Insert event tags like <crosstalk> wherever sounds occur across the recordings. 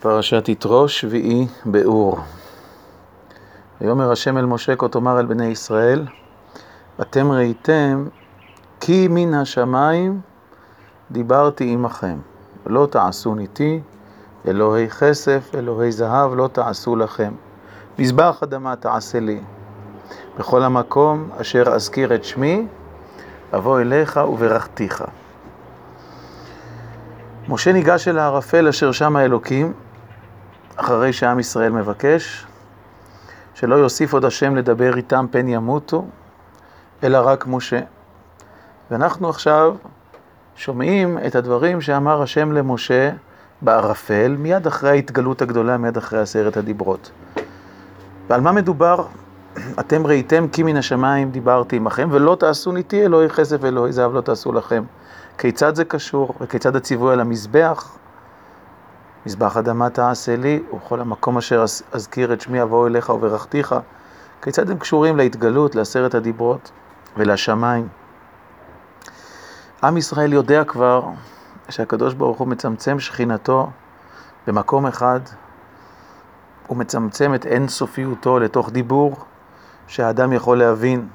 פרשת יתרו שביעי באור. ויאמר השם אל משה כה תאמר אל בני ישראל, אתם ראיתם כי מן השמיים דיברתי עמכם, לא תעשו ניתי, אלוהי כסף, אלוהי זהב, לא תעשו לכם. מזבח אדמה תעשה לי. בכל המקום אשר אזכיר את שמי, אבוא אליך וברכתיך. משה ניגש אל הערפל אשר שם האלוקים, אחרי שעם ישראל מבקש, שלא יוסיף עוד השם לדבר איתם פן ימותו, אלא רק משה. ואנחנו עכשיו שומעים את הדברים שאמר השם למשה בערפל, מיד אחרי ההתגלות הגדולה, מיד אחרי עשרת הדיברות. ועל מה מדובר? <clears throat> אתם ראיתם כי מן השמיים דיברתי עמכם, ולא תעשו ניתי אלוהי כסף ואלוהי זהב לא תעשו לכם. כיצד זה קשור, וכיצד הציווי על המזבח? מזבח אדמה תעשה לי, ובכל המקום אשר אזכיר את שמי אבוא אליך וברכתיך. כיצד הם קשורים להתגלות, לעשרת הדיברות ולשמיים? עם ישראל יודע כבר שהקדוש ברוך הוא מצמצם שכינתו במקום אחד, הוא מצמצם את אינסופיותו לתוך דיבור שהאדם יכול להבין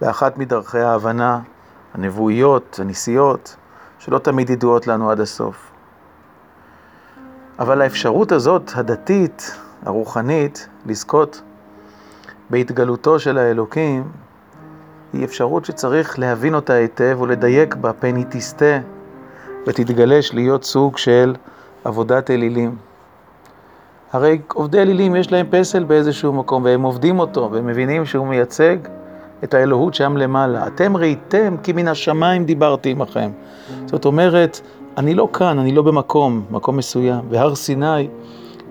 באחת מדרכי ההבנה, הנבואיות, הניסיות, שלא תמיד ידועות לנו עד הסוף. אבל האפשרות הזאת, הדתית, הרוחנית, לזכות בהתגלותו של האלוקים, היא אפשרות שצריך להבין אותה היטב ולדייק בה, פן היא תסטה ותתגלש להיות סוג של עבודת אלילים. הרי עובדי אלילים יש להם פסל באיזשהו מקום, והם עובדים אותו, והם מבינים שהוא מייצג את האלוהות שם למעלה. אתם ראיתם כי מן השמיים דיברתי עמכם. זאת אומרת, אני לא כאן, אני לא במקום, מקום מסוים, והר סיני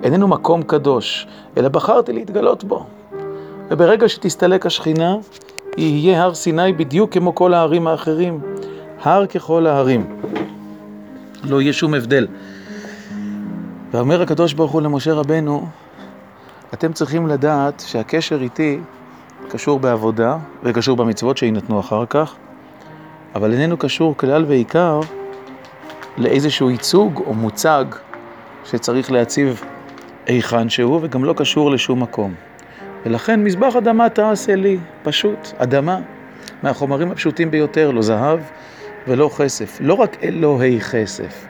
איננו מקום קדוש, אלא בחרתי להתגלות בו. וברגע שתסתלק השכינה, יהיה הר סיני בדיוק כמו כל ההרים האחרים. הר ככל ההרים. לא יהיה שום הבדל. ואומר הקדוש ברוך הוא למשה רבנו, אתם צריכים לדעת שהקשר איתי קשור בעבודה וקשור במצוות שיינתנו אחר כך, אבל איננו קשור כלל ועיקר לאיזשהו ייצוג או מוצג שצריך להציב היכן שהוא, וגם לא קשור לשום מקום. ולכן מזבח אדמה תעשה לי, פשוט, אדמה, מהחומרים הפשוטים ביותר, לא זהב ולא כסף. לא רק אלוהי כסף,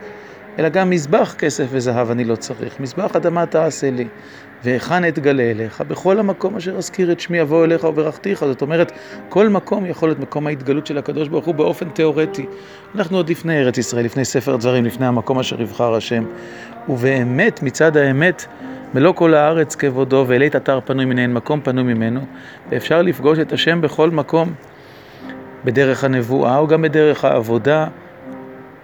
אלא גם מזבח כסף וזהב אני לא צריך. מזבח אדמה תעשה לי, והיכן אתגלה אליך? בכל המקום אשר אזכיר את שמי אבוא אליך וברכתיך. זאת אומרת, כל מקום יכול להיות מקום ההתגלות של הקדוש ברוך הוא באופן תיאורטי. אנחנו עוד לפני ארץ ישראל, לפני ספר דברים, לפני המקום אשר יבחר השם. ובאמת, מצד האמת, מלוא כל הארץ כבודו, ואלית אתר פנוי מנהן מקום פנוי ממנו, ואפשר לפגוש את השם בכל מקום, בדרך הנבואה או גם בדרך העבודה,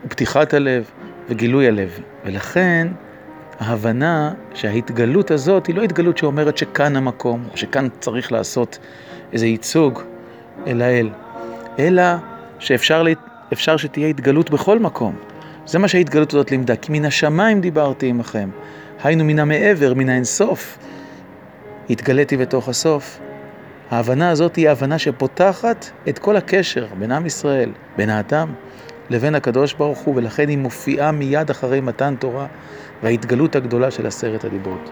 ופתיחת הלב וגילוי הלב. ולכן, ההבנה שההתגלות הזאת היא לא התגלות שאומרת שכאן המקום, או שכאן צריך לעשות איזה ייצוג אל האל, אלא שאפשר אפשר שתהיה התגלות בכל מקום. זה מה שההתגלות הזאת לימדה, כי מן השמיים דיברתי עמכם, היינו מן המעבר, מן האינסוף, התגליתי בתוך הסוף. ההבנה הזאת היא ההבנה שפותחת את כל הקשר בין עם ישראל, בין האדם, לבין הקדוש ברוך הוא, ולכן היא מופיעה מיד אחרי מתן תורה וההתגלות הגדולה של עשרת הדיברות.